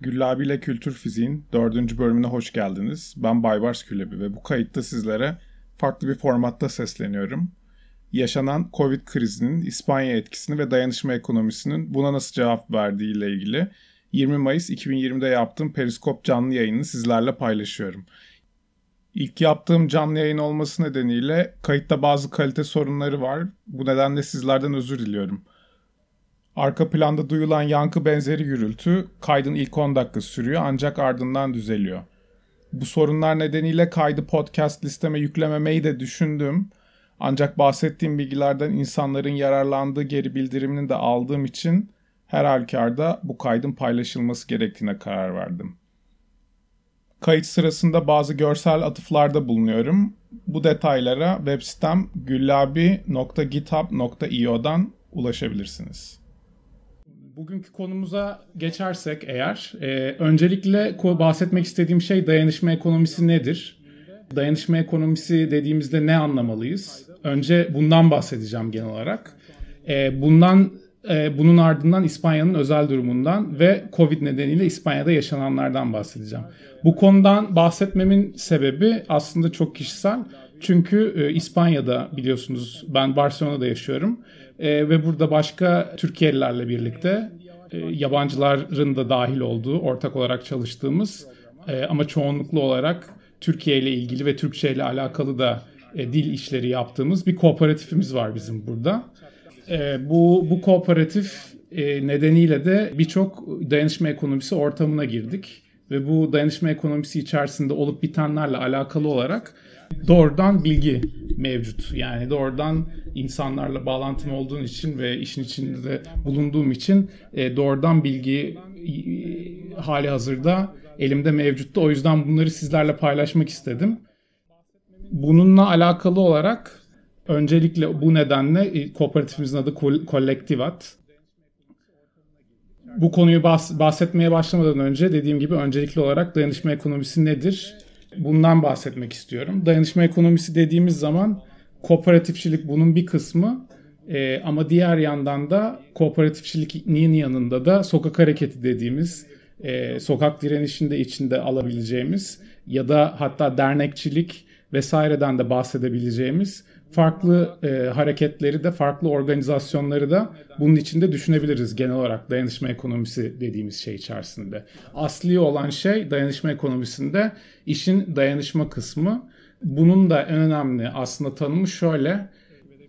Güllabi ile Kültür Fiziğin dördüncü bölümüne hoş geldiniz. Ben Baybars Külebi ve bu kayıtta sizlere farklı bir formatta sesleniyorum. Yaşanan Covid krizinin İspanya etkisini ve dayanışma ekonomisinin buna nasıl cevap verdiği ile ilgili 20 Mayıs 2020'de yaptığım Periskop canlı yayını sizlerle paylaşıyorum. İlk yaptığım canlı yayın olması nedeniyle kayıtta bazı kalite sorunları var. Bu nedenle sizlerden özür diliyorum. Arka planda duyulan yankı benzeri gürültü kaydın ilk 10 dakika sürüyor ancak ardından düzeliyor. Bu sorunlar nedeniyle kaydı podcast listeme yüklememeyi de düşündüm. Ancak bahsettiğim bilgilerden insanların yararlandığı geri bildirimini de aldığım için her halükarda bu kaydın paylaşılması gerektiğine karar verdim. Kayıt sırasında bazı görsel atıflarda bulunuyorum. Bu detaylara web sitem güllabi.github.io'dan ulaşabilirsiniz. Bugünkü konumuza geçersek eğer, e, öncelikle bahsetmek istediğim şey dayanışma ekonomisi nedir? Dayanışma ekonomisi dediğimizde ne anlamalıyız? Önce bundan bahsedeceğim genel olarak. E, bundan e, bunun ardından İspanya'nın özel durumundan ve Covid nedeniyle İspanya'da yaşananlardan bahsedeceğim. Bu konudan bahsetmemin sebebi aslında çok kişisel. Çünkü e, İspanya'da biliyorsunuz ben Barcelona'da yaşıyorum e, ve burada başka Türkiye'lilerle birlikte e, yabancıların da dahil olduğu ortak olarak çalıştığımız e, ama çoğunluklu olarak Türkiye ile ilgili ve Türkçe ile alakalı da e, dil işleri yaptığımız bir kooperatifimiz var bizim burada. E, bu bu kooperatif e, nedeniyle de birçok dayanışma ekonomisi ortamına girdik ve bu dayanışma ekonomisi içerisinde olup bitenlerle alakalı olarak doğrudan bilgi mevcut. Yani doğrudan insanlarla bağlantım olduğun için ve işin içinde de bulunduğum için e, doğrudan bilgi e, hali hazırda elimde mevcuttu. O yüzden bunları sizlerle paylaşmak istedim. Bununla alakalı olarak öncelikle bu nedenle e, kooperatifimizin adı Kollektivat. Bu konuyu bahs- bahsetmeye başlamadan önce dediğim gibi öncelikli olarak dayanışma ekonomisi nedir? Bundan bahsetmek istiyorum. Dayanışma ekonomisi dediğimiz zaman kooperatifçilik bunun bir kısmı e, ama diğer yandan da kooperatifçiliğin yanında da sokak hareketi dediğimiz e, sokak direnişinde içinde alabileceğimiz ya da hatta dernekçilik vesaireden de bahsedebileceğimiz farklı e, hareketleri de farklı organizasyonları da bunun içinde düşünebiliriz genel olarak dayanışma ekonomisi dediğimiz şey içerisinde. Asli olan şey dayanışma ekonomisinde işin dayanışma kısmı. Bunun da en önemli aslında tanımı şöyle.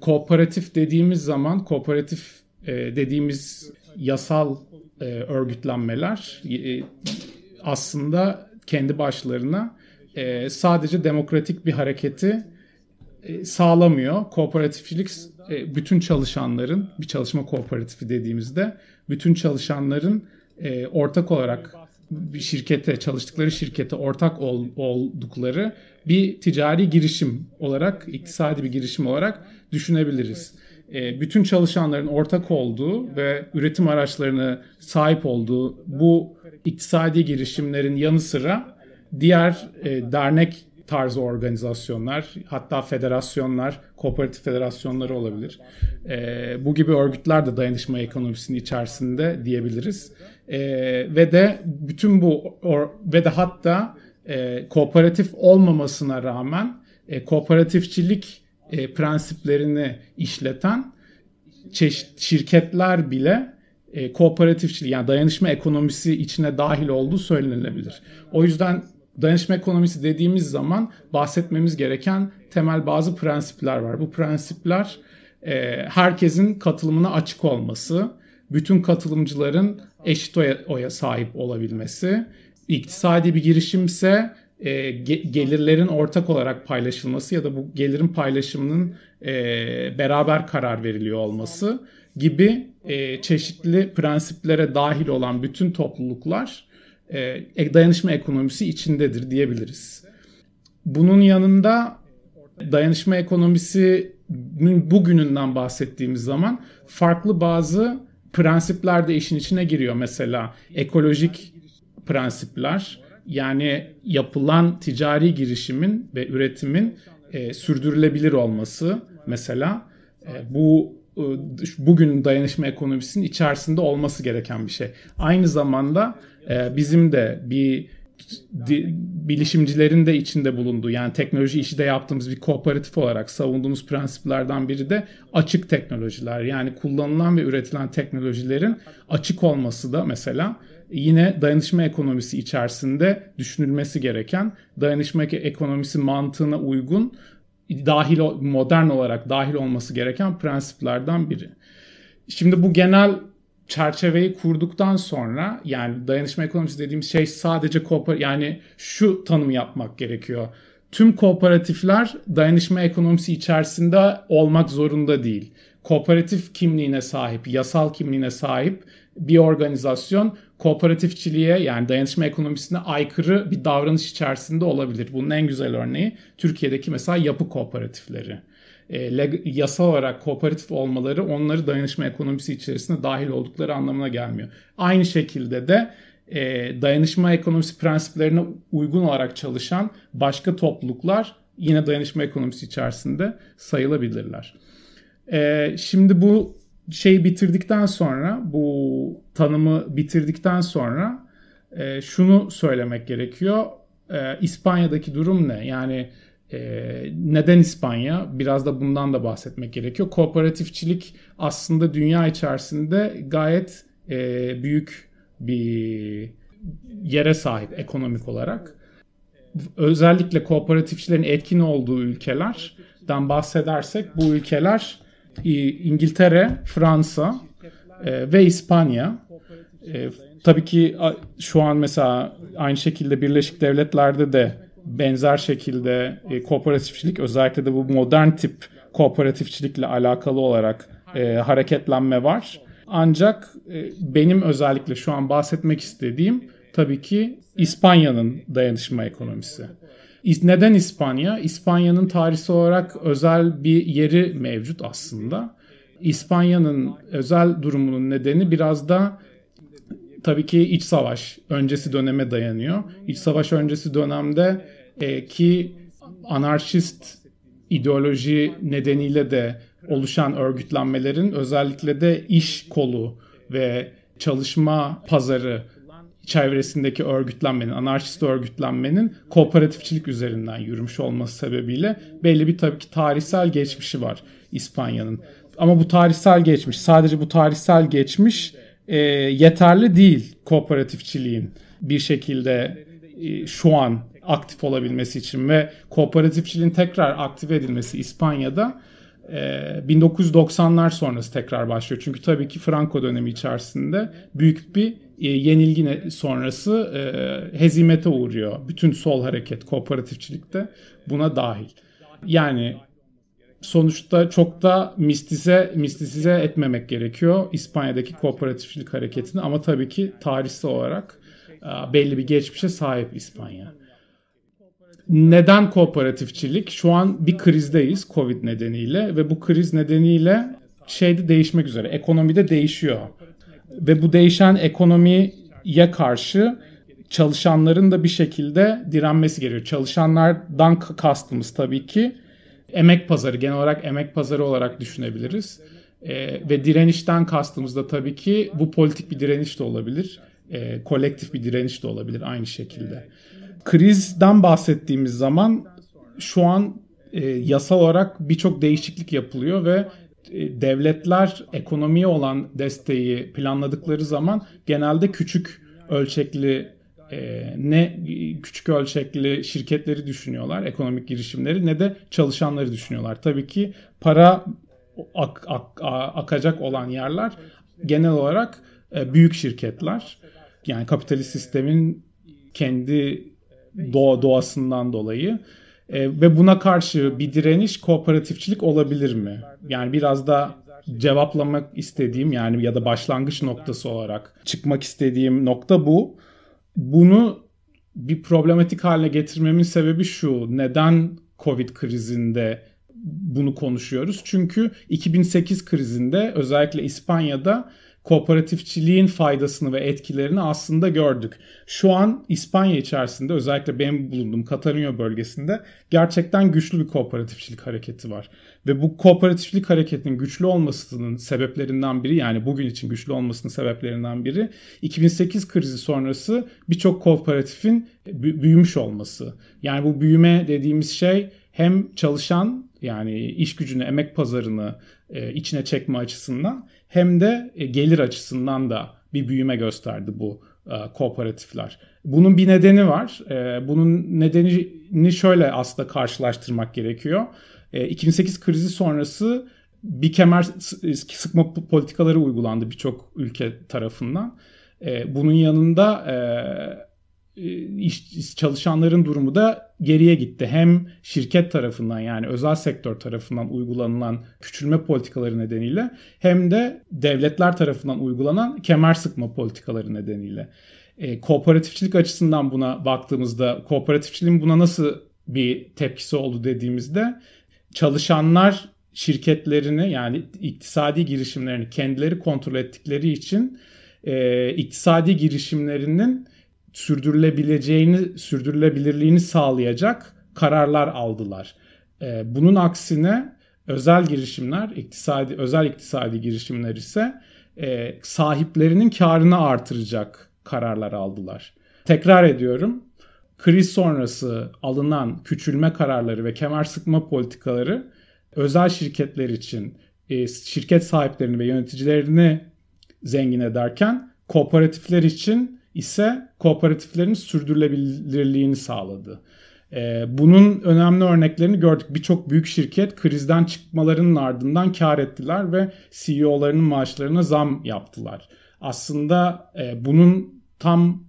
Kooperatif dediğimiz zaman kooperatif e, dediğimiz yasal e, örgütlenmeler e, aslında kendi başlarına e, sadece demokratik bir hareketi sağlamıyor. Kooperatifçilik e, bütün çalışanların, bir çalışma kooperatifi dediğimizde bütün çalışanların e, ortak olarak bir şirkete, çalıştıkları şirkete ortak ol, oldukları bir ticari girişim olarak, iktisadi bir girişim olarak düşünebiliriz. Bütün çalışanların ortak olduğu ve üretim araçlarına sahip olduğu bu iktisadi girişimlerin yanı sıra diğer dernek tarzı organizasyonlar, hatta federasyonlar, kooperatif federasyonları olabilir. E, bu gibi örgütler de dayanışma ekonomisinin içerisinde diyebiliriz. E, ve de bütün bu or, ve de hatta e, kooperatif olmamasına rağmen e, kooperatifçilik e, prensiplerini işleten çeşit şirketler bile e, kooperatifçilik yani dayanışma ekonomisi içine dahil olduğu söylenebilir. O yüzden dayanışma ekonomisi dediğimiz zaman bahsetmemiz gereken temel bazı prensipler var. Bu prensipler e, herkesin katılımına açık olması, bütün katılımcıların eşit oya, oya sahip olabilmesi, iktisadi bir girişimse e, gelirlerin ortak olarak paylaşılması ya da bu gelirin paylaşımının e, beraber karar veriliyor olması gibi e, çeşitli prensiplere dahil olan bütün topluluklar e, dayanışma ekonomisi içindedir diyebiliriz. Bunun yanında dayanışma ekonomisinin bugününden bahsettiğimiz zaman farklı bazı prensipler de işin içine giriyor. Mesela ekolojik prensipler yani yapılan ticari girişimin ve üretimin e, sürdürülebilir olması mesela e, bu e, bugün dayanışma ekonomisinin içerisinde olması gereken bir şey. Aynı zamanda e, bizim de bir bilişimcilerin de içinde bulunduğu yani teknoloji işi de yaptığımız bir kooperatif olarak savunduğumuz prensiplerden biri de açık teknolojiler. Yani kullanılan ve üretilen teknolojilerin açık olması da mesela yine dayanışma ekonomisi içerisinde düşünülmesi gereken dayanışma ekonomisi mantığına uygun dahil modern olarak dahil olması gereken prensiplerden biri. Şimdi bu genel çerçeveyi kurduktan sonra yani dayanışma ekonomisi dediğimiz şey sadece koopar yani şu tanımı yapmak gerekiyor. Tüm kooperatifler dayanışma ekonomisi içerisinde olmak zorunda değil. Kooperatif kimliğine sahip, yasal kimliğine sahip bir organizasyon kooperatifçiliğe yani dayanışma ekonomisine aykırı bir davranış içerisinde olabilir. Bunun en güzel örneği Türkiye'deki mesela yapı kooperatifleri. E, yasal olarak kooperatif olmaları onları dayanışma ekonomisi içerisinde dahil oldukları anlamına gelmiyor. Aynı şekilde de e, dayanışma ekonomisi prensiplerine uygun olarak çalışan başka topluluklar yine dayanışma ekonomisi içerisinde sayılabilirler. E, şimdi bu şeyi bitirdikten sonra bu tanımı bitirdikten sonra e, şunu söylemek gerekiyor. E, İspanya'daki durum ne? Yani e, neden İspanya? Biraz da bundan da bahsetmek gerekiyor. Kooperatifçilik aslında dünya içerisinde gayet e, büyük bir yere sahip ekonomik olarak. Özellikle kooperatifçilerin etkin olduğu ülkelerden bahsedersek bu ülkeler İngiltere, Fransa e, ve İspanya. E, tabii ki şu an mesela aynı şekilde Birleşik Devletler'de de benzer şekilde e, kooperatifçilik özellikle de bu modern tip kooperatifçilikle alakalı olarak e, hareketlenme var. Ancak e, benim özellikle şu an bahsetmek istediğim tabii ki İspanya'nın dayanışma ekonomisi. Neden İspanya? İspanya'nın tarihsel olarak özel bir yeri mevcut aslında. İspanya'nın özel durumunun nedeni biraz da tabii ki iç savaş öncesi döneme dayanıyor. İç savaş öncesi dönemde e, ki anarşist ideoloji nedeniyle de oluşan örgütlenmelerin özellikle de iş kolu ve çalışma pazarı çevresindeki örgütlenmenin, anarşist örgütlenmenin kooperatifçilik üzerinden yürümüş olması sebebiyle belli bir tabii ki tarihsel geçmişi var İspanya'nın. Ama bu tarihsel geçmiş, sadece bu tarihsel geçmiş e, yeterli değil kooperatifçiliğin bir şekilde e, şu an aktif olabilmesi için ve kooperatifçiliğin tekrar aktive edilmesi İspanya'da 1990'lar e, sonrası tekrar başlıyor. Çünkü tabii ki Franco dönemi içerisinde büyük bir e, yenilgi sonrası e, hezimete uğruyor. Bütün sol hareket, kooperatifçilikte buna dahil. Yani sonuçta çok da mistize mistisize etmemek gerekiyor İspanya'daki kooperatifçilik hareketini ama tabii ki tarihsel olarak belli bir geçmişe sahip İspanya neden kooperatifçilik? Şu an bir krizdeyiz Covid nedeniyle ve bu kriz nedeniyle şeyde değişmek üzere. Ekonomide değişiyor. Ve bu değişen ekonomiye karşı çalışanların da bir şekilde direnmesi gerekiyor. Çalışanlardan kastımız tabii ki emek pazarı, genel olarak emek pazarı olarak düşünebiliriz. E, ve direnişten kastımız da tabii ki bu politik bir direniş de olabilir. E, kolektif bir direniş de olabilir aynı şekilde krizden bahsettiğimiz zaman şu an e, yasal olarak birçok değişiklik yapılıyor ve e, devletler ekonomiye olan desteği planladıkları zaman genelde küçük ölçekli e, ne küçük ölçekli şirketleri düşünüyorlar, ekonomik girişimleri ne de çalışanları düşünüyorlar. Tabii ki para ak, ak, akacak olan yerler genel olarak e, büyük şirketler. Yani kapitalist sistemin kendi doğa doğasından dolayı. E, ve buna karşı bir direniş kooperatifçilik olabilir mi? Yani biraz da cevaplamak istediğim yani ya da başlangıç noktası olarak çıkmak istediğim nokta bu. Bunu bir problematik haline getirmemin sebebi şu. Neden Covid krizinde bunu konuşuyoruz? Çünkü 2008 krizinde özellikle İspanya'da kooperatifçiliğin faydasını ve etkilerini aslında gördük. Şu an İspanya içerisinde özellikle benim bulunduğum Katalunya bölgesinde gerçekten güçlü bir kooperatifçilik hareketi var. Ve bu kooperatifçilik hareketinin güçlü olmasının sebeplerinden biri yani bugün için güçlü olmasının sebeplerinden biri 2008 krizi sonrası birçok kooperatifin büyümüş olması. Yani bu büyüme dediğimiz şey hem çalışan yani iş gücünü, emek pazarını e, içine çekme açısından hem de e, gelir açısından da bir büyüme gösterdi bu e, kooperatifler. Bunun bir nedeni var. E, bunun nedenini şöyle aslında karşılaştırmak gerekiyor. 2008 krizi sonrası bir kemer sıkma politikaları uygulandı birçok ülke tarafından. Bunun yanında iş çalışanların durumu da geriye gitti. Hem şirket tarafından yani özel sektör tarafından uygulanılan küçülme politikaları nedeniyle hem de devletler tarafından uygulanan kemer sıkma politikaları nedeniyle. E, kooperatifçilik açısından buna baktığımızda kooperatifçiliğin buna nasıl bir tepkisi oldu dediğimizde çalışanlar şirketlerini yani iktisadi girişimlerini kendileri kontrol ettikleri için e, iktisadi girişimlerinin sürdürülebileceğini, sürdürülebilirliğini sağlayacak kararlar aldılar. Ee, bunun aksine özel girişimler, iktisadi özel iktisadi girişimler ise e, sahiplerinin karını artıracak kararlar aldılar. Tekrar ediyorum. Kriz sonrası alınan küçülme kararları ve kemer sıkma politikaları özel şirketler için e, şirket sahiplerini ve yöneticilerini zengin ederken kooperatifler için ise kooperatiflerin sürdürülebilirliğini sağladı. Ee, bunun önemli örneklerini gördük. Birçok büyük şirket krizden çıkmalarının ardından kar ettiler ve CEO'larının maaşlarına zam yaptılar. Aslında e, bunun tam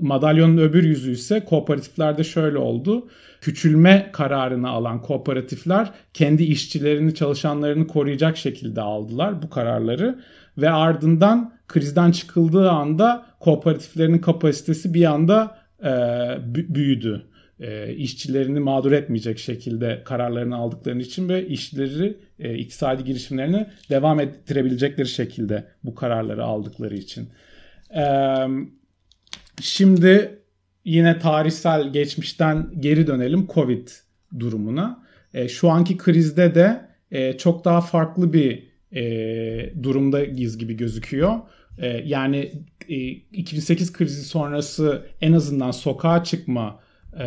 madalyonun öbür yüzü ise kooperatiflerde şöyle oldu. Küçülme kararını alan kooperatifler kendi işçilerini, çalışanlarını koruyacak şekilde aldılar bu kararları ve ardından krizden çıkıldığı anda kooperatiflerin kapasitesi bir anda e, büyüdü. E, işçilerini mağdur etmeyecek şekilde kararlarını aldıkları için ve işleri e, iktisadi girişimlerini devam ettirebilecekleri şekilde bu kararları aldıkları için. E, şimdi yine tarihsel geçmişten geri dönelim Covid durumuna. E, şu anki krizde de e, çok daha farklı bir e, durumdayız gibi gözüküyor. E, yani e, 2008 krizi sonrası en azından sokağa çıkma e,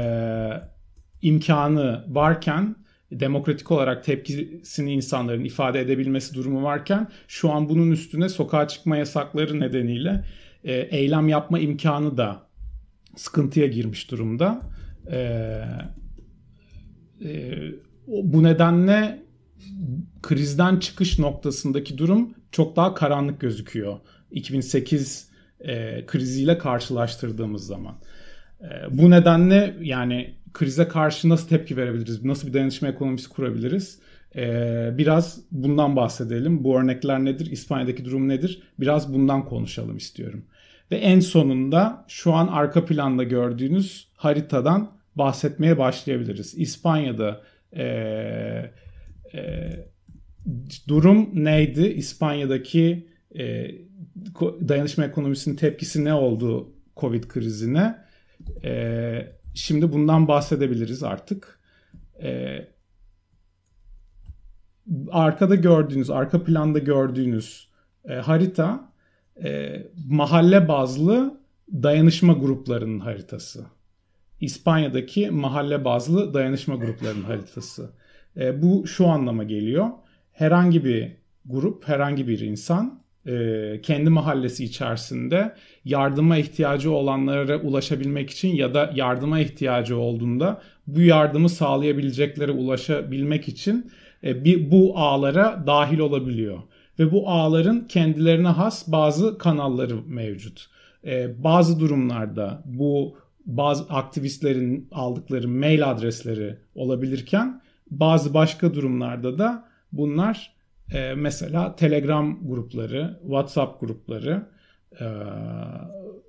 imkanı varken demokratik olarak tepkisini insanların ifade edebilmesi durumu varken şu an bunun üstüne sokağa çıkma yasakları nedeniyle e, eylem yapma imkanı da sıkıntıya girmiş durumda. E, e, bu nedenle krizden çıkış noktasındaki durum çok daha karanlık gözüküyor. 2008 e, kriziyle karşılaştırdığımız zaman. E, bu nedenle yani krize karşı nasıl tepki verebiliriz? Nasıl bir dayanışma ekonomisi kurabiliriz? E, biraz bundan bahsedelim. Bu örnekler nedir? İspanya'daki durum nedir? Biraz bundan konuşalım istiyorum. Ve en sonunda şu an arka planda gördüğünüz haritadan bahsetmeye başlayabiliriz. İspanya'da e, e, durum neydi? İspanya'daki e, dayanışma ekonomisinin tepkisi ne oldu Covid krizine? E, şimdi bundan bahsedebiliriz artık. E, arkada gördüğünüz, arka planda gördüğünüz e, harita e, mahalle bazlı dayanışma gruplarının haritası. İspanya'daki mahalle bazlı dayanışma gruplarının haritası. E, bu şu anlama geliyor. Herhangi bir grup, herhangi bir insan e, kendi mahallesi içerisinde yardıma ihtiyacı olanlara ulaşabilmek için ya da yardıma ihtiyacı olduğunda bu yardımı sağlayabileceklere ulaşabilmek için e, bir bu ağlara dahil olabiliyor ve bu ağların kendilerine has bazı kanalları mevcut. E, bazı durumlarda bu bazı aktivistlerin aldıkları mail adresleri olabilirken bazı başka durumlarda da bunlar e, mesela Telegram grupları, WhatsApp grupları e,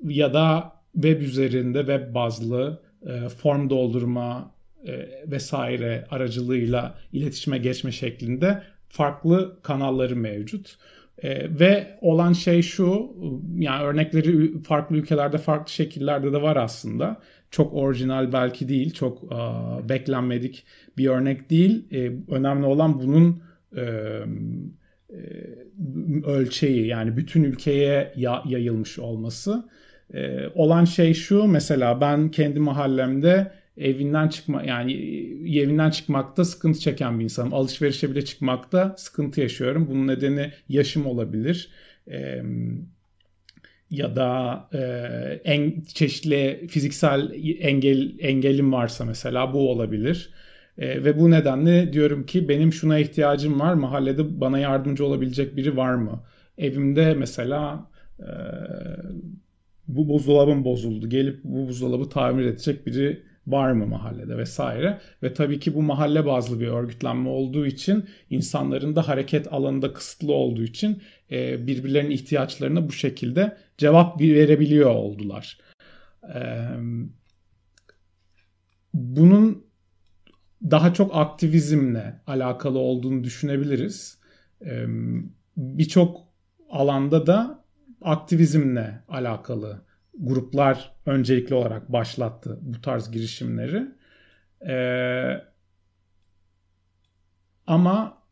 ya da web üzerinde web bazlı e, form doldurma e, vesaire aracılığıyla iletişime geçme şeklinde farklı kanalları mevcut. E, ve olan şey şu, yani örnekleri farklı ülkelerde farklı şekillerde de var aslında. Çok orijinal belki değil, çok e, beklenmedik bir örnek değil. E, önemli olan bunun e, e, ölçeği yani bütün ülkeye ya, yayılmış olması. E, olan şey şu mesela ben kendi mahallemde evinden çıkma yani evinden çıkmakta sıkıntı çeken bir insanım. Alışverişe bile çıkmakta sıkıntı yaşıyorum. Bunun nedeni yaşım olabilir. E, ya da e, en çeşitli fiziksel engel engelim varsa mesela bu olabilir. E, ve bu nedenle diyorum ki benim şuna ihtiyacım var. Mahallede bana yardımcı olabilecek biri var mı? Evimde mesela e, bu buzdolabım bozuldu. Gelip bu buzdolabı tamir edecek biri var mı mahallede vesaire. Ve tabii ki bu mahalle bazlı bir örgütlenme olduğu için insanların da hareket alanında kısıtlı olduğu için e, birbirlerinin ihtiyaçlarına bu şekilde cevap verebiliyor oldular. E, bunun daha çok aktivizmle alakalı olduğunu düşünebiliriz. E, Birçok alanda da aktivizmle alakalı gruplar öncelikli olarak başlattı bu tarz girişimleri. Ee, ama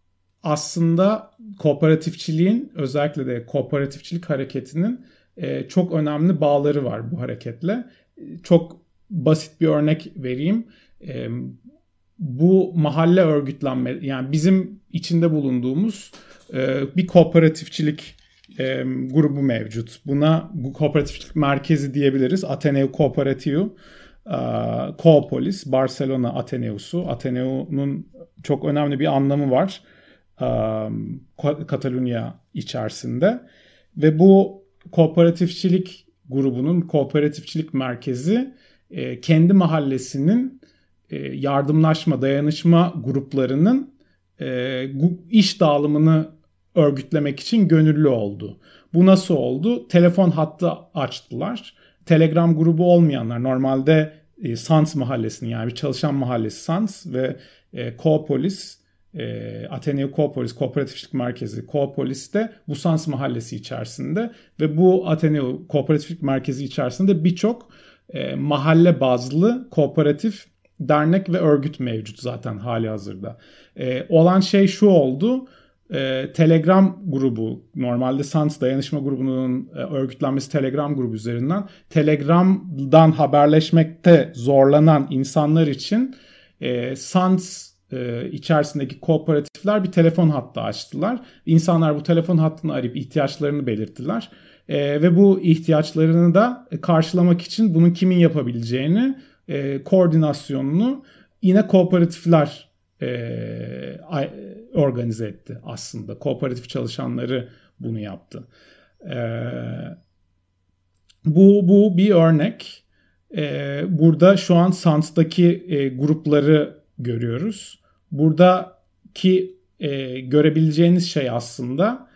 aslında kooperatifçiliğin özellikle de kooperatifçilik hareketinin e, çok önemli bağları var bu hareketle. Çok basit bir örnek vereyim. E, bu mahalle örgütlenme yani bizim içinde bulunduğumuz e, bir kooperatifçilik e, grubu mevcut. Buna bu kooperatiflik merkezi diyebiliriz. Ateneu Cooperativo, e, Coopolis, Barcelona Ateneusu. Ateneu'nun çok önemli bir anlamı var. Katalunya içerisinde. Ve bu kooperatifçilik grubunun, kooperatifçilik merkezi e, kendi mahallesinin e, yardımlaşma, dayanışma gruplarının e, iş dağılımını örgütlemek için gönüllü oldu. Bu nasıl oldu? Telefon hattı açtılar. Telegram grubu olmayanlar normalde Sans mahallesinin yani bir çalışan mahallesi Sans ve Koopolis e, Ateneo Koopolis Kooperatiflik Merkezi Koopolis'te bu Sans mahallesi içerisinde ve bu Ateneo Kooperatiflik Merkezi içerisinde birçok e, mahalle bazlı kooperatif dernek ve örgüt mevcut zaten hali hazırda. E, olan şey şu oldu e, Telegram grubu normalde SANS dayanışma grubunun e, örgütlenmesi Telegram grubu üzerinden Telegram'dan haberleşmekte zorlanan insanlar için e, SANS e, içerisindeki kooperatifler bir telefon hattı açtılar. İnsanlar bu telefon hattını arayıp ihtiyaçlarını belirttiler. E, ve bu ihtiyaçlarını da karşılamak için bunun kimin yapabileceğini e, koordinasyonunu yine kooperatifler e, organize etti aslında. Kooperatif çalışanları bunu yaptı. E, bu, bu bir örnek. E, burada şu an SANS'taki e, grupları görüyoruz. Buradaki e, görebileceğiniz şey aslında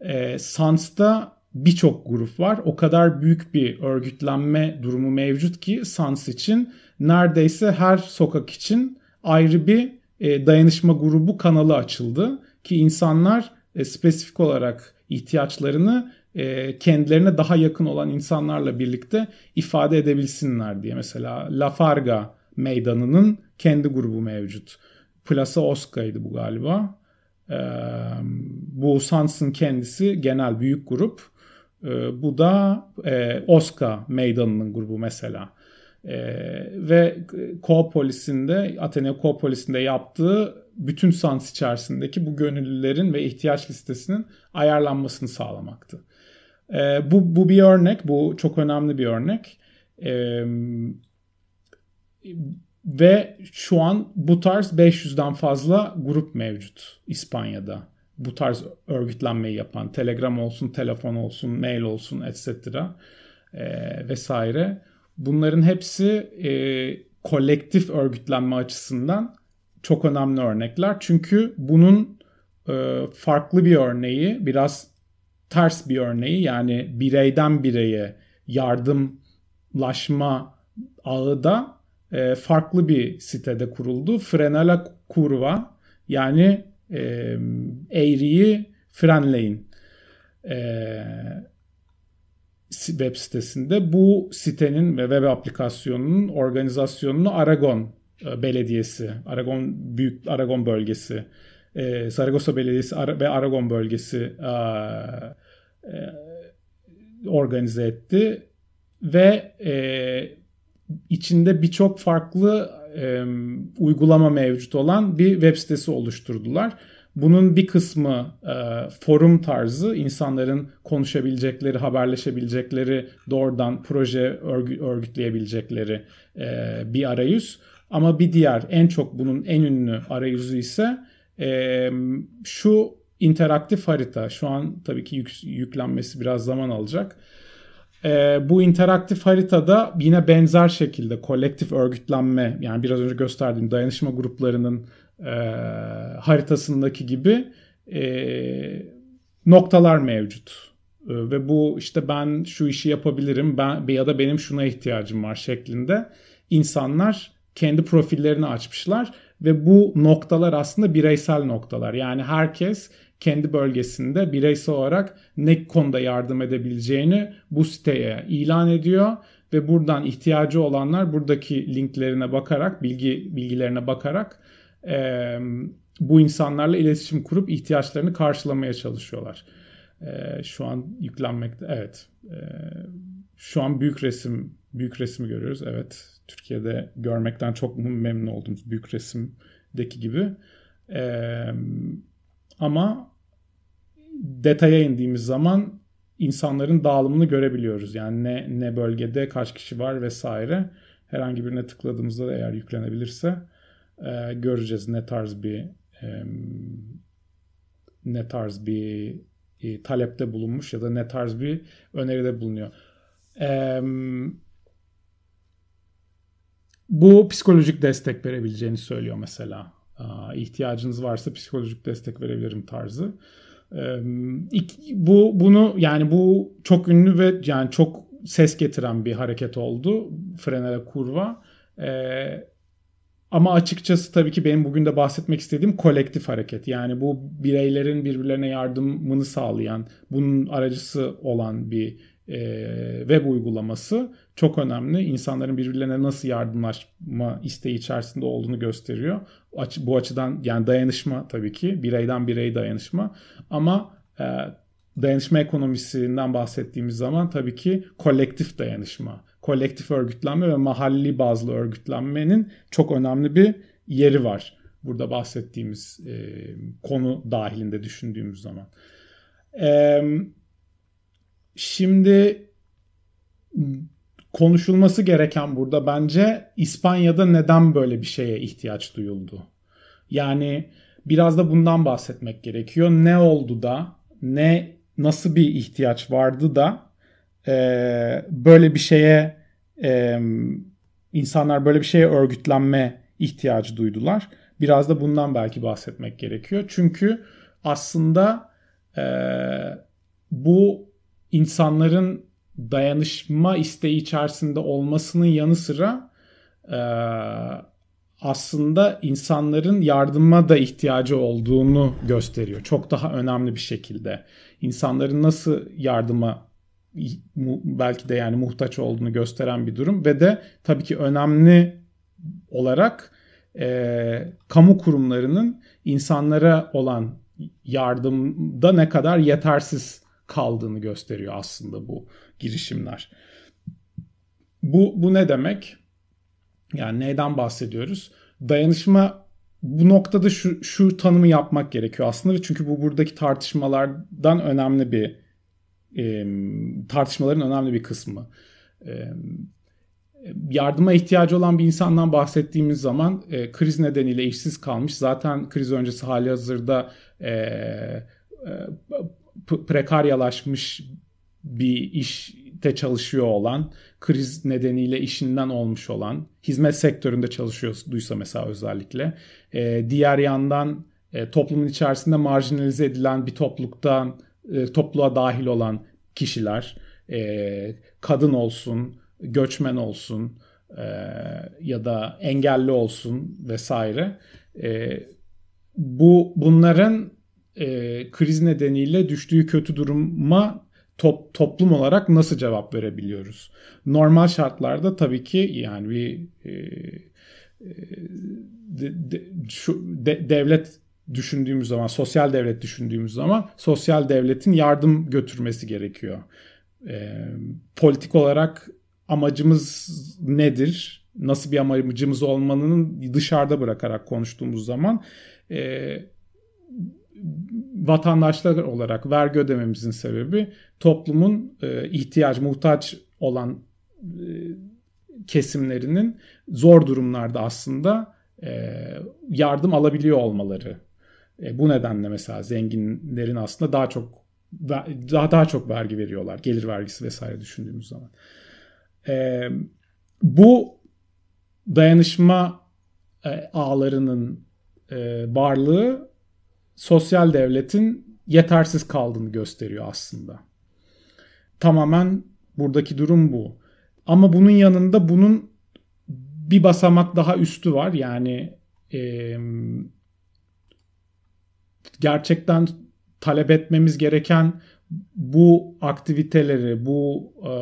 e, SANS'ta birçok grup var. O kadar büyük bir örgütlenme durumu mevcut ki SANS için neredeyse her sokak için ayrı bir e, dayanışma grubu kanalı açıldı ki insanlar e, spesifik olarak ihtiyaçlarını e, kendilerine daha yakın olan insanlarla birlikte ifade edebilsinler diye. Mesela Lafarga meydanının kendi grubu mevcut. Plaza Osca'ydı bu galiba. bu Sans'ın kendisi genel büyük grup. bu da Osca meydanının grubu mesela. E, ve Koopolis'inde, Athena Koopolis'inde yaptığı bütün sans içerisindeki bu gönüllülerin ve ihtiyaç listesinin ayarlanmasını sağlamaktı. E, bu, bu bir örnek, bu çok önemli bir örnek. E, ve şu an bu tarz 500'den fazla grup mevcut İspanya'da. Bu tarz örgütlenmeyi yapan, Telegram olsun, telefon olsun, mail olsun, etc. E, vesaire. Bunların hepsi e, kolektif örgütlenme açısından çok önemli örnekler. Çünkü bunun e, farklı bir örneği, biraz ters bir örneği yani bireyden bireye yardımlaşma ağı da e, farklı bir sitede kuruldu. Frenala kurva yani e, eğriyi frenleyin e, web sitesinde bu sitenin ve web aplikasyonunun organizasyonunu Aragon e, Belediyesi, Aragon Büyük Aragon Bölgesi, e, Saragossa Belediyesi ve Aragon Bölgesi e, organize etti ve e, içinde birçok farklı e, uygulama mevcut olan bir web sitesi oluşturdular. Bunun bir kısmı e, forum tarzı insanların konuşabilecekleri, haberleşebilecekleri, doğrudan proje örgü, örgütleyebilecekleri e, bir arayüz. Ama bir diğer en çok bunun en ünlü arayüzü ise e, şu interaktif harita. Şu an tabii ki yük, yüklenmesi biraz zaman alacak. E, bu interaktif haritada yine benzer şekilde kolektif örgütlenme yani biraz önce gösterdiğim dayanışma gruplarının e, haritasındaki gibi e, noktalar mevcut. E, ve bu işte ben şu işi yapabilirim ben ya da benim şuna ihtiyacım var şeklinde insanlar kendi profillerini açmışlar ve bu noktalar aslında bireysel noktalar. Yani herkes kendi bölgesinde bireysel olarak ne konuda yardım edebileceğini bu siteye ilan ediyor ve buradan ihtiyacı olanlar buradaki linklerine bakarak, bilgi bilgilerine bakarak e, bu insanlarla iletişim kurup ihtiyaçlarını karşılamaya çalışıyorlar. E, şu an yüklenmekte. Evet. E, şu an büyük resim büyük resmi görüyoruz. Evet. Türkiye'de görmekten çok memnun olduğumuz büyük resimdeki gibi. E, ama detaya indiğimiz zaman insanların dağılımını görebiliyoruz. Yani ne ne bölgede kaç kişi var vesaire. Herhangi birine tıkladığımızda da eğer yüklenebilirse e, göreceğiz ne tarz bir e, ne tarz bir e, talepte bulunmuş ya da ne tarz bir öneride bulunuyor. E, bu psikolojik destek verebileceğini söylüyor mesela. E, ihtiyacınız varsa psikolojik destek verebilirim tarzı. Bu bunu yani bu çok ünlü ve yani çok ses getiren bir hareket oldu. Frenere kurva. Ama açıkçası tabii ki benim bugün de bahsetmek istediğim kolektif hareket. Yani bu bireylerin birbirlerine yardımını sağlayan, bunun aracısı olan bir e, web uygulaması çok önemli. İnsanların birbirlerine nasıl yardımlaşma isteği içerisinde olduğunu gösteriyor. Bu açıdan yani dayanışma tabii ki bireyden birey dayanışma ama e, dayanışma ekonomisinden bahsettiğimiz zaman tabii ki kolektif dayanışma kolektif örgütlenme ve mahalli bazlı örgütlenmenin çok önemli bir yeri var. Burada bahsettiğimiz e, konu dahilinde düşündüğümüz zaman. E, şimdi konuşulması gereken burada bence İspanya'da neden böyle bir şeye ihtiyaç duyuldu? Yani biraz da bundan bahsetmek gerekiyor. Ne oldu da ne nasıl bir ihtiyaç vardı da e, böyle bir şeye e, insanlar böyle bir şeye örgütlenme ihtiyacı duydular. Biraz da bundan belki bahsetmek gerekiyor. Çünkü aslında e, bu insanların dayanışma isteği içerisinde olmasının yanı sıra e, aslında insanların yardıma da ihtiyacı olduğunu gösteriyor. Çok daha önemli bir şekilde. İnsanların nasıl yardıma belki de yani muhtaç olduğunu gösteren bir durum ve de tabii ki önemli olarak e, kamu kurumlarının insanlara olan yardımda ne kadar yetersiz kaldığını gösteriyor aslında bu girişimler. Bu, bu ne demek? Yani neyden bahsediyoruz? Dayanışma bu noktada şu, şu tanımı yapmak gerekiyor aslında çünkü bu buradaki tartışmalardan önemli bir e, tartışmaların önemli bir kısmı. E, yardıma ihtiyacı olan bir insandan bahsettiğimiz zaman e, kriz nedeniyle işsiz kalmış. Zaten kriz öncesi hali hazırda e, e, prekaryalaşmış bir işte çalışıyor olan, kriz nedeniyle işinden olmuş olan, hizmet sektöründe çalışıyorduysa mesela özellikle. E, diğer yandan e, toplumun içerisinde marjinalize edilen bir topluluktan e, topluluğa dahil olan kişiler, e, kadın olsun, göçmen olsun e, ya da engelli olsun vesaire. E, bu bunların e, kriz nedeniyle düştüğü kötü duruma top, toplum olarak nasıl cevap verebiliyoruz? Normal şartlarda tabii ki yani bir e, e, de, de, şu de, devlet düşündüğümüz zaman, sosyal devlet düşündüğümüz zaman sosyal devletin yardım götürmesi gerekiyor. E, politik olarak amacımız nedir? Nasıl bir amacımız olmanın dışarıda bırakarak konuştuğumuz zaman e, vatandaşlar olarak vergi ödememizin sebebi toplumun e, ihtiyaç, muhtaç olan e, kesimlerinin zor durumlarda aslında e, yardım alabiliyor olmaları. Bu nedenle mesela zenginlerin aslında daha çok daha daha çok vergi veriyorlar. Gelir vergisi vesaire düşündüğümüz zaman. Bu dayanışma ağlarının varlığı sosyal devletin yetersiz kaldığını gösteriyor aslında. Tamamen buradaki durum bu. Ama bunun yanında bunun bir basamak daha üstü var. Yani e, gerçekten talep etmemiz gereken bu aktiviteleri, bu e,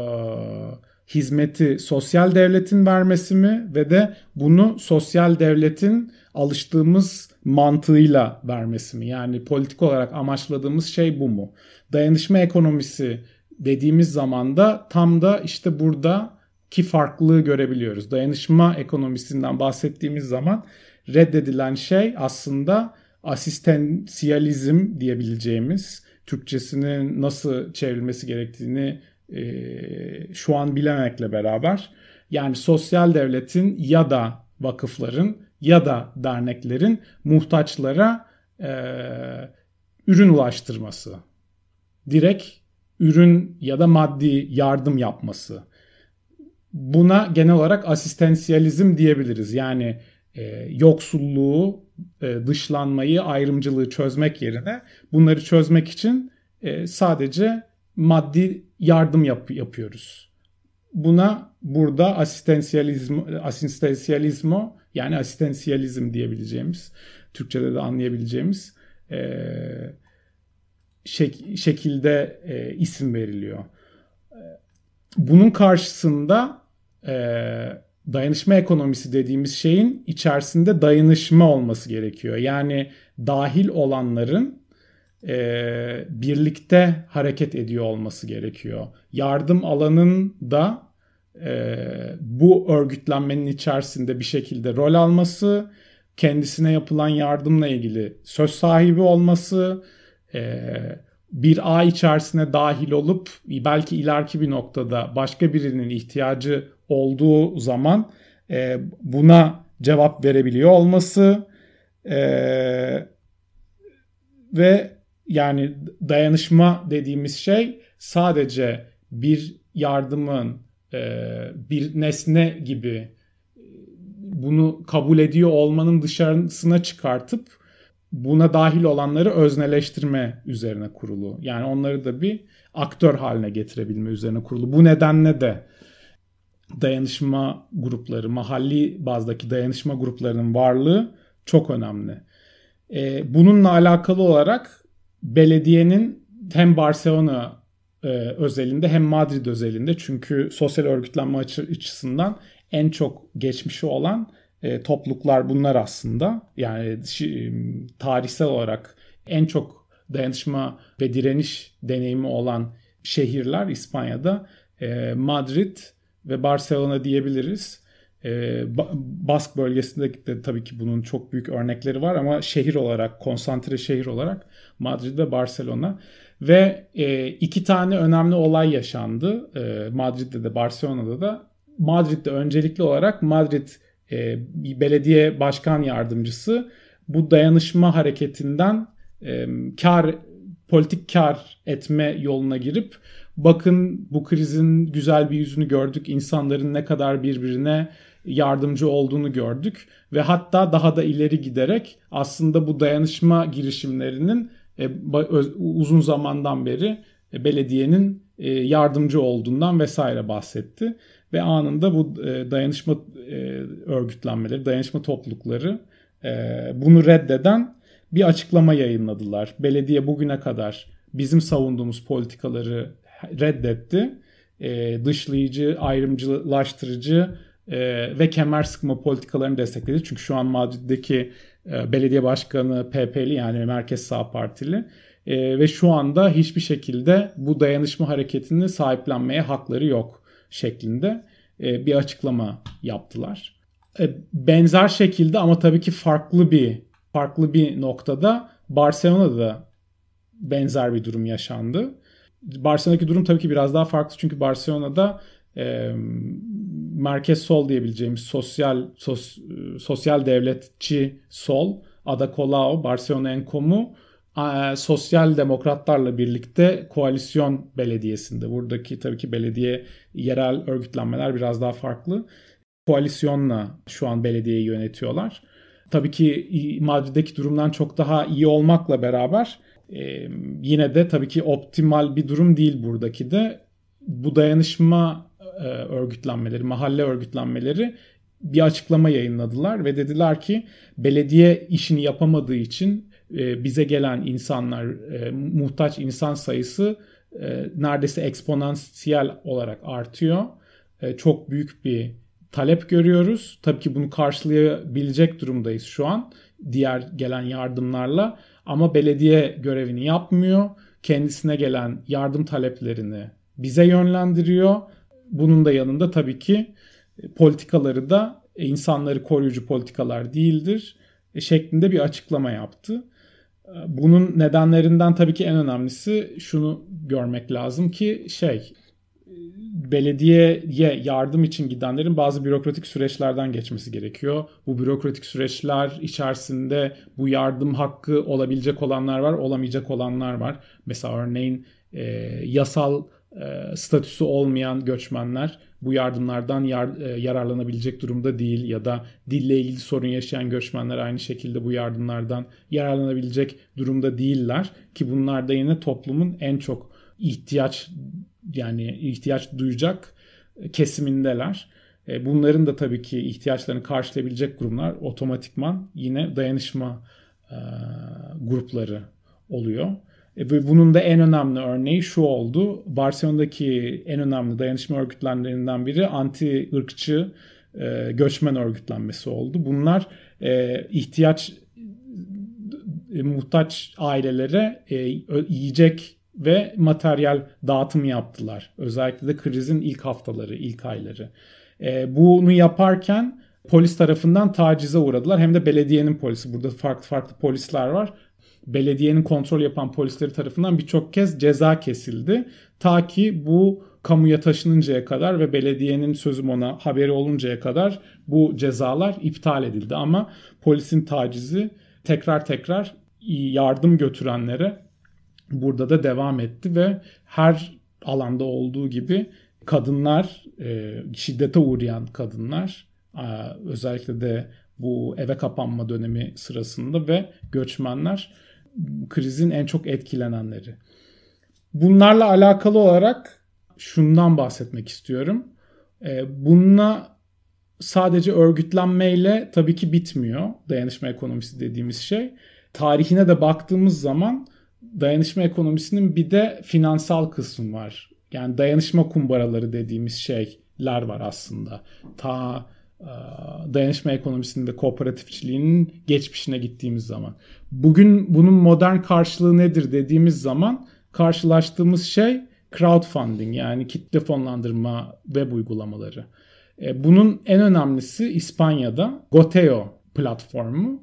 hizmeti sosyal devletin vermesi mi ve de bunu sosyal devletin alıştığımız mantığıyla vermesi mi? Yani politik olarak amaçladığımız şey bu mu? Dayanışma ekonomisi dediğimiz zaman da tam da işte burada ki farklılığı görebiliyoruz. Dayanışma ekonomisinden bahsettiğimiz zaman reddedilen şey aslında asistansiyalizm diyebileceğimiz Türkçesinin nasıl çevrilmesi gerektiğini e, şu an bilemekle beraber yani sosyal devletin ya da vakıfların ya da derneklerin muhtaçlara e, ürün ulaştırması. Direkt ürün ya da maddi yardım yapması. Buna genel olarak asistansiyalizm diyebiliriz. Yani e, yoksulluğu, e, dışlanmayı, ayrımcılığı çözmek yerine bunları çözmek için e, sadece maddi yardım yap- yapıyoruz. Buna burada asistansiyalizm, asistansiyalizmo yani asistansiyalizm diyebileceğimiz, Türkçe'de de anlayabileceğimiz e, şek- şekilde e, isim veriliyor. Bunun karşısında e, dayanışma ekonomisi dediğimiz şeyin içerisinde dayanışma olması gerekiyor. Yani dahil olanların e, birlikte hareket ediyor olması gerekiyor. Yardım alanın da e, bu örgütlenmenin içerisinde bir şekilde rol alması, kendisine yapılan yardımla ilgili söz sahibi olması, e, bir ağ içerisine dahil olup belki ileriki bir noktada başka birinin ihtiyacı olduğu zaman e, buna cevap verebiliyor olması e, ve yani dayanışma dediğimiz şey sadece bir yardımın bir nesne gibi e, bunu kabul ediyor olmanın dışarısına çıkartıp buna dahil olanları özneleştirme üzerine kurulu. Yani onları da bir aktör haline getirebilme üzerine kurulu. Bu nedenle de dayanışma grupları, mahalli bazdaki dayanışma gruplarının varlığı çok önemli. Ee, bununla alakalı olarak belediyenin hem Barcelona e, özelinde hem Madrid özelinde çünkü sosyal örgütlenme açısından en çok geçmişi olan e, topluluklar bunlar aslında. Yani şi, tarihsel olarak en çok dayanışma ve direniş deneyimi olan şehirler İspanya'da e, Madrid ve Barcelona diyebiliriz. E, Bask bölgesinde de tabii ki bunun çok büyük örnekleri var ama şehir olarak, konsantre şehir olarak Madrid ve Barcelona. Ve e, iki tane önemli olay yaşandı e, Madrid'de de Barcelona'da da. Madrid'de öncelikli olarak Madrid e, belediye başkan yardımcısı bu dayanışma hareketinden e, kar politik kar etme yoluna girip bakın bu krizin güzel bir yüzünü gördük. İnsanların ne kadar birbirine yardımcı olduğunu gördük ve hatta daha da ileri giderek aslında bu dayanışma girişimlerinin uzun zamandan beri e, belediyenin e, yardımcı olduğundan vesaire bahsetti ve anında bu dayanışma örgütlenmeleri, dayanışma toplulukları bunu reddeden bir açıklama yayınladılar. Belediye bugüne kadar bizim savunduğumuz politikaları reddetti. E, dışlayıcı, ayrımcılaştırıcı e, ve kemer sıkma politikalarını destekledi. Çünkü şu an Madrid'deki e, belediye başkanı PP'li yani Merkez Sağ Partili e, ve şu anda hiçbir şekilde bu dayanışma hareketini sahiplenmeye hakları yok şeklinde e, bir açıklama yaptılar. E, benzer şekilde ama tabii ki farklı bir farklı bir noktada Barcelona'da da benzer bir durum yaşandı. Barcelona'daki durum tabii ki biraz daha farklı çünkü Barcelona'da e, merkez sol diyebileceğimiz sosyal sos, sosyal devletçi sol Ada Colau, Barcelona Enkom'u e, sosyal demokratlarla birlikte koalisyon belediyesinde. Buradaki tabii ki belediye yerel örgütlenmeler biraz daha farklı. Koalisyonla şu an belediyeyi yönetiyorlar. Tabii ki Madrid'deki durumdan çok daha iyi olmakla beraber e, yine de tabii ki optimal bir durum değil buradaki de. Bu dayanışma e, örgütlenmeleri, mahalle örgütlenmeleri bir açıklama yayınladılar ve dediler ki belediye işini yapamadığı için e, bize gelen insanlar, e, muhtaç insan sayısı neredeyse eksponansiyel olarak artıyor. Çok büyük bir talep görüyoruz. Tabii ki bunu karşılayabilecek durumdayız şu an diğer gelen yardımlarla ama belediye görevini yapmıyor. Kendisine gelen yardım taleplerini bize yönlendiriyor. Bunun da yanında tabii ki politikaları da insanları koruyucu politikalar değildir şeklinde bir açıklama yaptı. Bunun nedenlerinden tabii ki en önemlisi şunu görmek lazım ki şey belediyeye yardım için gidenlerin bazı bürokratik süreçlerden geçmesi gerekiyor. Bu bürokratik süreçler içerisinde bu yardım hakkı olabilecek olanlar var, olamayacak olanlar var. Mesela örneğin e, yasal e, statüsü olmayan göçmenler bu yardımlardan yar, e, yararlanabilecek durumda değil ya da dille ilgili sorun yaşayan göçmenler aynı şekilde bu yardımlardan yararlanabilecek durumda değiller ki bunlar da yine toplumun en çok ihtiyaç yani ihtiyaç duyacak kesimindeler. E, bunların da tabii ki ihtiyaçlarını karşılayabilecek kurumlar otomatikman yine dayanışma e, grupları oluyor. E, bunun da en önemli örneği şu oldu. Barcelona'daki en önemli dayanışma örgütlenmelerinden biri anti ırkçı e, göçmen örgütlenmesi oldu. Bunlar e, ihtiyaç muhtaç ailelere yiyecek ve materyal dağıtımı yaptılar. Özellikle de krizin ilk haftaları, ilk ayları. E, bunu yaparken polis tarafından tacize uğradılar. Hem de belediyenin polisi. Burada farklı farklı polisler var belediyenin kontrol yapan polisleri tarafından birçok kez ceza kesildi. Ta ki bu kamuya taşınıncaya kadar ve belediyenin sözüm ona haberi oluncaya kadar bu cezalar iptal edildi. Ama polisin tacizi tekrar tekrar yardım götürenlere burada da devam etti ve her alanda olduğu gibi kadınlar, e, şiddete uğrayan kadınlar özellikle de bu eve kapanma dönemi sırasında ve göçmenler krizin en çok etkilenenleri. Bunlarla alakalı olarak şundan bahsetmek istiyorum. E, bununla sadece örgütlenmeyle tabii ki bitmiyor dayanışma ekonomisi dediğimiz şey. Tarihine de baktığımız zaman dayanışma ekonomisinin bir de finansal kısmı var. Yani dayanışma kumbaraları dediğimiz şeyler var aslında. Ta dayanışma ekonomisinin ve kooperatifçiliğinin geçmişine gittiğimiz zaman. Bugün bunun modern karşılığı nedir dediğimiz zaman karşılaştığımız şey crowdfunding yani kitle fonlandırma web uygulamaları. E, bunun en önemlisi İspanya'da Goteo platformu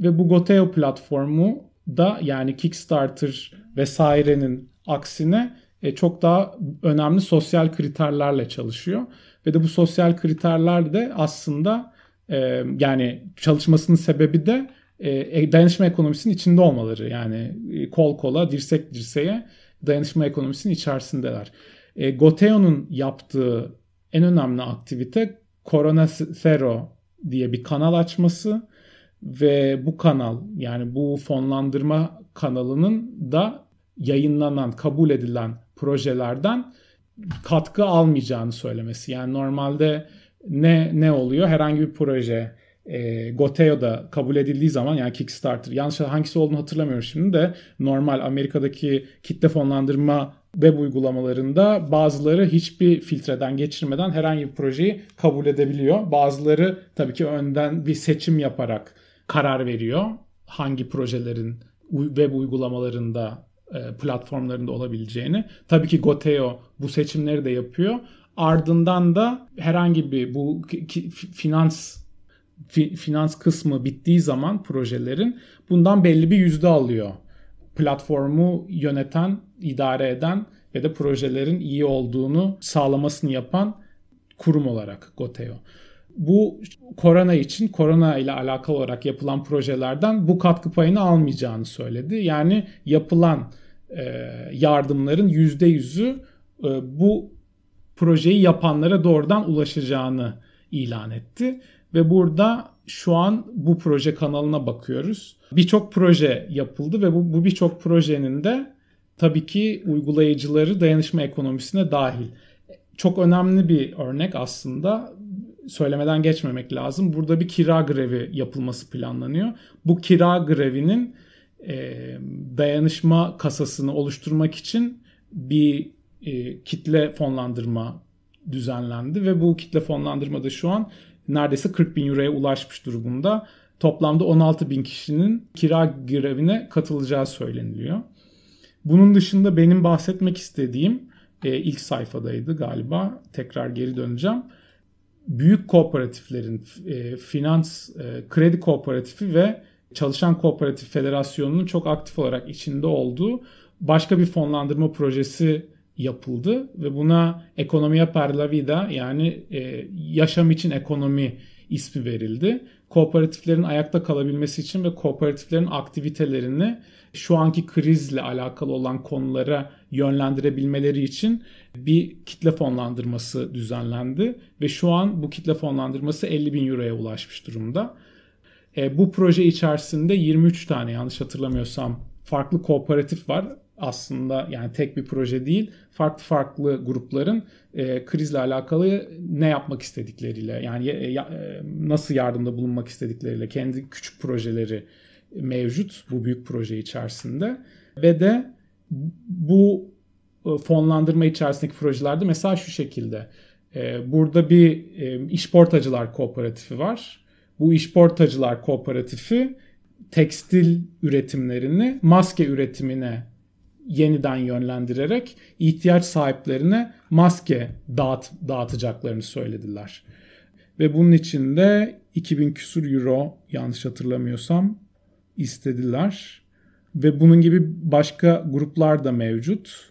ve bu Goteo platformu da yani Kickstarter vesairenin aksine e, çok daha önemli sosyal kriterlerle çalışıyor. Ve de bu sosyal kriterler de aslında e, yani çalışmasının sebebi de e, dayanışma ekonomisinin içinde olmaları. Yani e, kol kola, dirsek dirseğe dayanışma ekonomisinin içerisindeler. E, Goteo'nun yaptığı en önemli aktivite Corona Zero diye bir kanal açması ve bu kanal yani bu fonlandırma kanalının da yayınlanan, kabul edilen projelerden katkı almayacağını söylemesi. Yani normalde ne ne oluyor? Herhangi bir proje e, Goteo da kabul edildiği zaman yani Kickstarter yanlış hangisi olduğunu hatırlamıyorum şimdi de normal Amerika'daki kitle fonlandırma web uygulamalarında bazıları hiçbir filtreden geçirmeden herhangi bir projeyi kabul edebiliyor. Bazıları tabii ki önden bir seçim yaparak karar veriyor. Hangi projelerin web uygulamalarında platformlarında olabileceğini. Tabii ki Goteo bu seçimleri de yapıyor. Ardından da herhangi bir bu finans finans kısmı bittiği zaman projelerin bundan belli bir yüzde alıyor. Platformu yöneten, idare eden ve de projelerin iyi olduğunu sağlamasını yapan kurum olarak Goteo. Bu korona için korona ile alakalı olarak yapılan projelerden bu katkı payını almayacağını söyledi. Yani yapılan e, yardımların %100'ü e, bu projeyi yapanlara doğrudan ulaşacağını ilan etti. Ve burada şu an bu proje kanalına bakıyoruz. Birçok proje yapıldı ve bu, bu birçok projenin de tabii ki uygulayıcıları dayanışma ekonomisine dahil. Çok önemli bir örnek aslında söylemeden geçmemek lazım. Burada bir kira grevi yapılması planlanıyor. Bu kira grevinin e, dayanışma kasasını oluşturmak için bir e, kitle fonlandırma düzenlendi ve bu kitle fonlandırmada şu an neredeyse 40 bin euroya ulaşmış durumda. Toplamda 16 bin kişinin kira grevine katılacağı söyleniliyor. Bunun dışında benim bahsetmek istediğim e, ilk sayfadaydı galiba. Tekrar geri döneceğim. Büyük kooperatiflerin e, finans, e, kredi kooperatifi ve çalışan kooperatif federasyonunun çok aktif olarak içinde olduğu başka bir fonlandırma projesi yapıldı ve buna Ekonomiya per la vida yani e, yaşam için ekonomi ismi verildi. Kooperatiflerin ayakta kalabilmesi için ve kooperatiflerin aktivitelerini şu anki krizle alakalı olan konulara yönlendirebilmeleri için bir kitle fonlandırması düzenlendi ve şu an bu kitle fonlandırması 50 bin euroya ulaşmış durumda. E, bu proje içerisinde 23 tane yanlış hatırlamıyorsam farklı kooperatif var aslında yani tek bir proje değil farklı farklı grupların e, krizle alakalı ne yapmak istedikleriyle yani ya, e, nasıl yardımda bulunmak istedikleriyle kendi küçük projeleri mevcut bu büyük proje içerisinde ve de bu e, fonlandırma içerisindeki projelerde mesela şu şekilde e, burada bir e, işportacılar kooperatifi var. Bu işportacılar kooperatifi tekstil üretimlerini maske üretimine yeniden yönlendirerek ihtiyaç sahiplerine maske dağıt, dağıtacaklarını söylediler. Ve bunun için de 2000 küsur euro yanlış hatırlamıyorsam istediler. Ve bunun gibi başka gruplar da mevcut.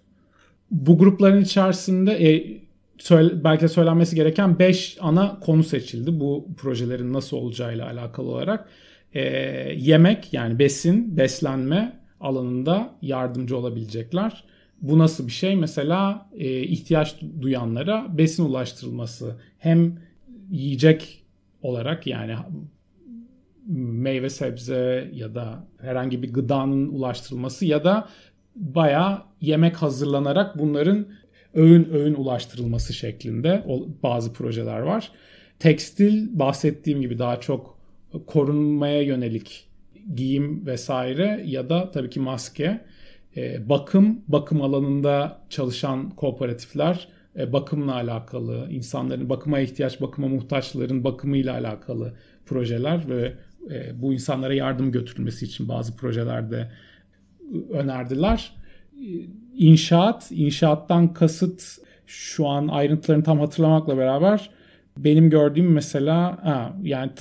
Bu grupların içerisinde e, söyle, belki de söylenmesi gereken 5 ana konu seçildi bu projelerin nasıl olacağıyla alakalı olarak. E, yemek yani besin, beslenme, alanında yardımcı olabilecekler. Bu nasıl bir şey? Mesela e, ihtiyaç duyanlara besin ulaştırılması hem yiyecek olarak yani meyve sebze ya da herhangi bir gıdanın ulaştırılması ya da baya yemek hazırlanarak bunların öğün öğün ulaştırılması şeklinde bazı projeler var. Tekstil bahsettiğim gibi daha çok korunmaya yönelik giyim vesaire ya da tabii ki maske. E, bakım, bakım alanında çalışan kooperatifler e, bakımla alakalı, insanların bakıma ihtiyaç, bakıma muhtaçların bakımıyla alakalı projeler ve e, bu insanlara yardım götürülmesi için bazı projelerde önerdiler. İnşaat, inşaattan kasıt şu an ayrıntılarını tam hatırlamakla beraber benim gördüğüm mesela ha, yani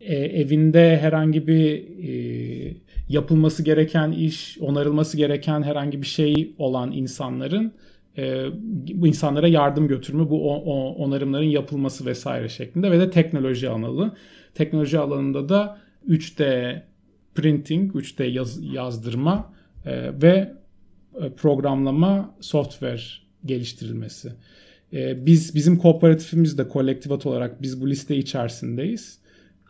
e, evinde herhangi bir e, yapılması gereken iş, onarılması gereken herhangi bir şey olan insanların e, bu insanlara yardım götürme, bu o, o, onarımların yapılması vesaire şeklinde ve de teknoloji alanı. Teknoloji alanında da 3D printing, 3D yaz, yazdırma e, ve e, programlama software geliştirilmesi. E, biz bizim kooperatifimiz de kolektivat olarak biz bu liste içerisindeyiz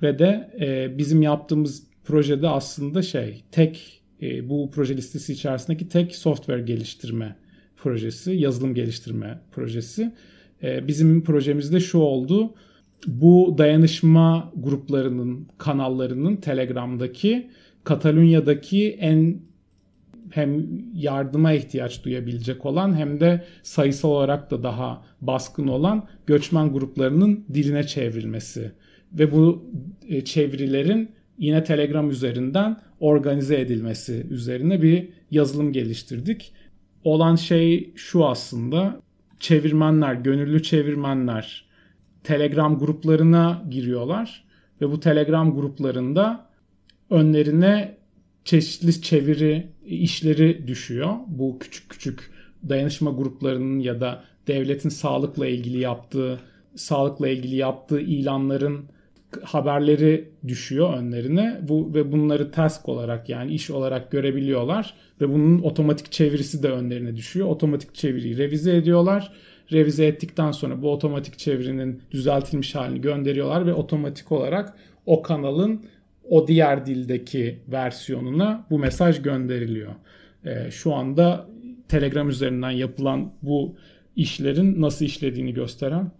ve de e, bizim yaptığımız projede aslında şey tek e, bu proje listesi içerisindeki tek software geliştirme projesi, yazılım geliştirme projesi. E, bizim projemizde şu oldu. Bu dayanışma gruplarının kanallarının Telegram'daki Katalunya'daki en hem yardıma ihtiyaç duyabilecek olan hem de sayısal olarak da daha baskın olan göçmen gruplarının diline çevrilmesi ve bu e, çevirilerin yine Telegram üzerinden organize edilmesi üzerine bir yazılım geliştirdik. Olan şey şu aslında çevirmenler, gönüllü çevirmenler Telegram gruplarına giriyorlar ve bu Telegram gruplarında önlerine çeşitli çeviri işleri düşüyor. Bu küçük küçük dayanışma gruplarının ya da devletin sağlıkla ilgili yaptığı sağlıkla ilgili yaptığı ilanların haberleri düşüyor önlerine. Bu ve bunları task olarak yani iş olarak görebiliyorlar ve bunun otomatik çevirisi de önlerine düşüyor. Otomatik çeviriyi revize ediyorlar. Revize ettikten sonra bu otomatik çevirinin düzeltilmiş halini gönderiyorlar ve otomatik olarak o kanalın o diğer dildeki versiyonuna bu mesaj gönderiliyor. E, şu anda Telegram üzerinden yapılan bu işlerin nasıl işlediğini gösteren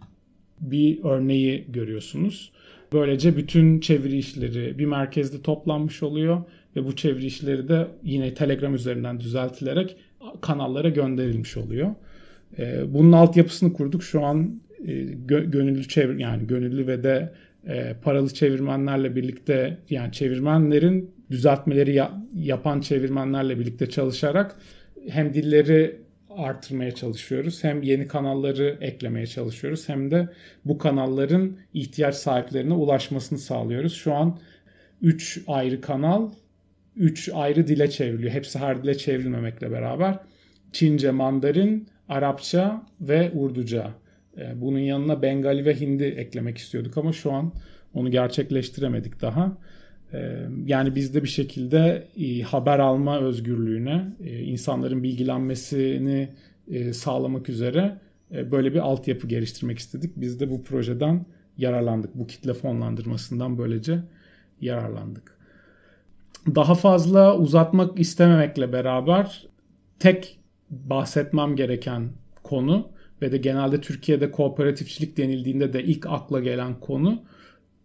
bir örneği görüyorsunuz. Böylece bütün çeviri işleri bir merkezde toplanmış oluyor ve bu çeviri işleri de yine Telegram üzerinden düzeltilerek kanallara gönderilmiş oluyor. E, bunun altyapısını kurduk. Şu an e, gönüllü çevir yani gönüllü ve de e, paralı çevirmenlerle birlikte yani çevirmenlerin düzeltmeleri ya, yapan çevirmenlerle birlikte çalışarak hem dilleri artırmaya çalışıyoruz hem yeni kanalları eklemeye çalışıyoruz hem de bu kanalların ihtiyaç sahiplerine ulaşmasını sağlıyoruz. Şu an 3 ayrı kanal 3 ayrı dile çevriliyor. Hepsi her dile çevrilmemekle beraber Çince, Mandarin, Arapça ve Urduca. E, bunun yanına Bengali ve Hindi eklemek istiyorduk ama şu an onu gerçekleştiremedik daha. E, yani biz de bir şekilde e, haber alma özgürlüğüne, insanların bilgilenmesini sağlamak üzere böyle bir altyapı geliştirmek istedik. Biz de bu projeden yararlandık. Bu kitle fonlandırmasından böylece yararlandık. Daha fazla uzatmak istememekle beraber tek bahsetmem gereken konu ve de genelde Türkiye'de kooperatifçilik denildiğinde de ilk akla gelen konu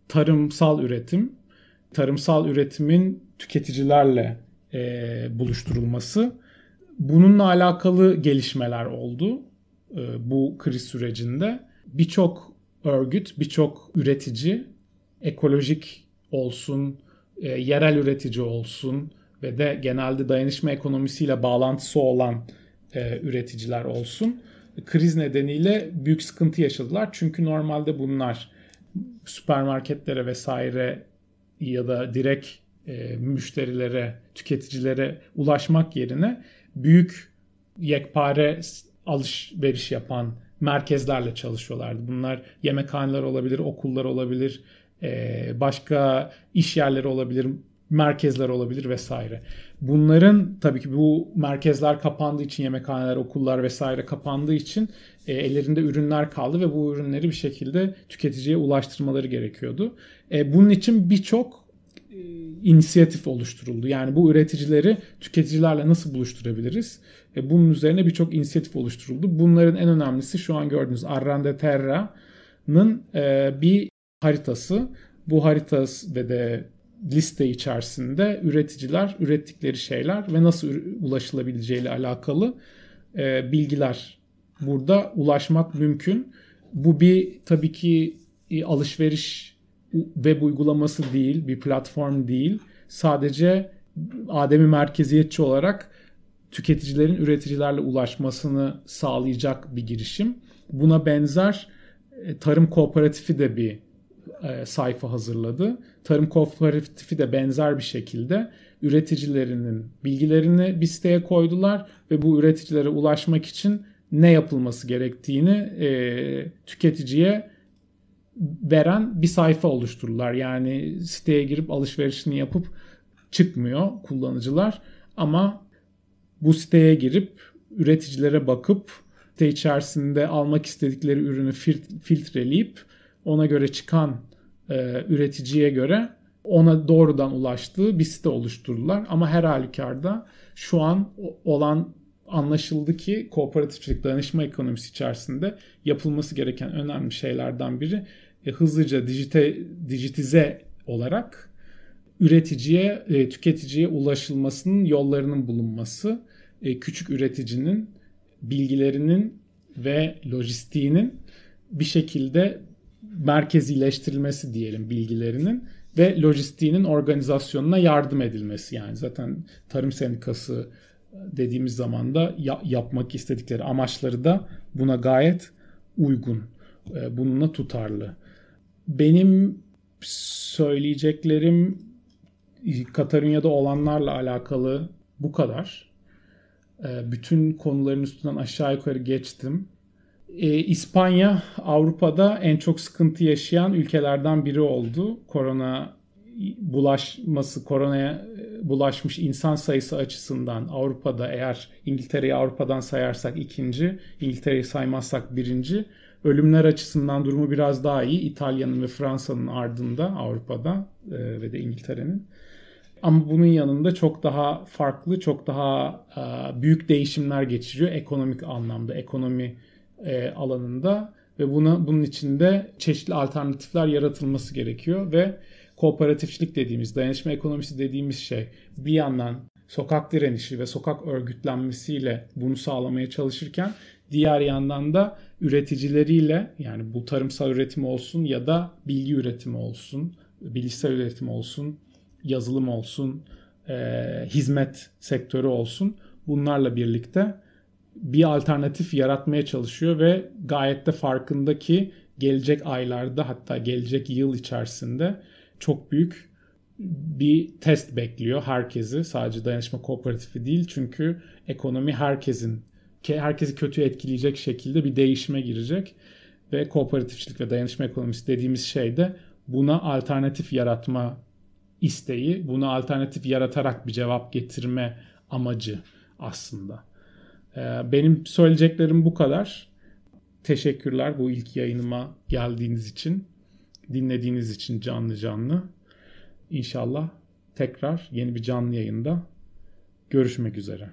tarımsal üretim. Tarımsal üretimin tüketicilerle e, buluşturulması. Bununla alakalı gelişmeler oldu e, bu kriz sürecinde. Birçok örgüt, birçok üretici ekolojik olsun, e, yerel üretici olsun ve de genelde dayanışma ekonomisiyle bağlantısı olan e, üreticiler olsun kriz nedeniyle büyük sıkıntı yaşadılar. Çünkü normalde bunlar süpermarketlere vesaire ya da direkt e, müşterilere, tüketicilere ulaşmak yerine büyük yekpare alışveriş yapan merkezlerle çalışıyorlardı. Bunlar yemekhaneler olabilir, okullar olabilir, e, başka iş yerleri olabilir, merkezler olabilir vesaire. Bunların tabii ki bu merkezler kapandığı için yemekhaneler, okullar vesaire kapandığı için e, ellerinde ürünler kaldı ve bu ürünleri bir şekilde tüketiciye ulaştırmaları gerekiyordu. E, bunun için birçok e, inisiyatif oluşturuldu. Yani bu üreticileri tüketicilerle nasıl buluşturabiliriz? E, bunun üzerine birçok inisiyatif oluşturuldu. Bunların en önemlisi şu an gördüğünüz Arrande Terra'nın e, bir haritası. Bu haritası ve de liste içerisinde üreticiler, ürettikleri şeyler ve nasıl ulaşılabileceği ile alakalı e, bilgiler burada ulaşmak mümkün. Bu bir tabii ki e, alışveriş web uygulaması değil, bir platform değil. Sadece ademi merkeziyetçi olarak tüketicilerin üreticilerle ulaşmasını sağlayacak bir girişim. Buna benzer e, tarım kooperatifi de bir e, sayfa hazırladı. Tarım Kooperatifi de benzer bir şekilde üreticilerinin bilgilerini bir siteye koydular ve bu üreticilere ulaşmak için ne yapılması gerektiğini e, tüketiciye veren bir sayfa oluşturdular. Yani siteye girip alışverişini yapıp çıkmıyor kullanıcılar ama bu siteye girip üreticilere bakıp site içerisinde almak istedikleri ürünü filtreleyip ona göre çıkan e, üreticiye göre ona doğrudan ulaştığı bir site oluşturdular. Ama her halükarda şu an olan anlaşıldı ki kooperatifçilik danışma ekonomisi içerisinde yapılması gereken önemli şeylerden biri e, hızlıca dijite, dijitize olarak üreticiye, e, tüketiciye ulaşılmasının yollarının bulunması, e, küçük üreticinin bilgilerinin ve lojistiğinin bir şekilde merkezileştirilmesi diyelim bilgilerinin ve lojistiğinin organizasyonuna yardım edilmesi. Yani zaten Tarım Sendikası dediğimiz zaman da ya- yapmak istedikleri amaçları da buna gayet uygun. E, bununla tutarlı. Benim söyleyeceklerim Katarunya'da olanlarla alakalı bu kadar. E, bütün konuların üstünden aşağı yukarı geçtim. E, İspanya Avrupa'da en çok sıkıntı yaşayan ülkelerden biri oldu. Korona bulaşması, koronaya bulaşmış insan sayısı açısından Avrupa'da eğer İngiltere'yi Avrupa'dan sayarsak ikinci, İngiltere'yi saymazsak birinci. Ölümler açısından durumu biraz daha iyi. İtalya'nın ve Fransa'nın ardında Avrupa'da e, ve de İngiltere'nin. Ama bunun yanında çok daha farklı, çok daha e, büyük değişimler geçiriyor ekonomik anlamda, ekonomi e, alanında ve buna bunun içinde çeşitli alternatifler yaratılması gerekiyor ve kooperatifçilik dediğimiz, dayanışma ekonomisi dediğimiz şey bir yandan sokak direnişi ve sokak örgütlenmesiyle bunu sağlamaya çalışırken diğer yandan da üreticileriyle yani bu tarımsal üretim olsun ya da bilgi üretimi olsun, bilişsel üretim olsun, yazılım olsun, e, hizmet sektörü olsun bunlarla birlikte bir alternatif yaratmaya çalışıyor ve gayet de farkında ki gelecek aylarda hatta gelecek yıl içerisinde çok büyük bir test bekliyor herkesi. Sadece dayanışma kooperatifi değil çünkü ekonomi herkesin herkesi kötü etkileyecek şekilde bir değişime girecek ve kooperatifçilik ve dayanışma ekonomisi dediğimiz şey de buna alternatif yaratma isteği, buna alternatif yaratarak bir cevap getirme amacı aslında. Ee, benim söyleyeceklerim bu kadar. Teşekkürler bu ilk yayınıma geldiğiniz için, dinlediğiniz için canlı canlı. İnşallah tekrar yeni bir canlı yayında görüşmek üzere.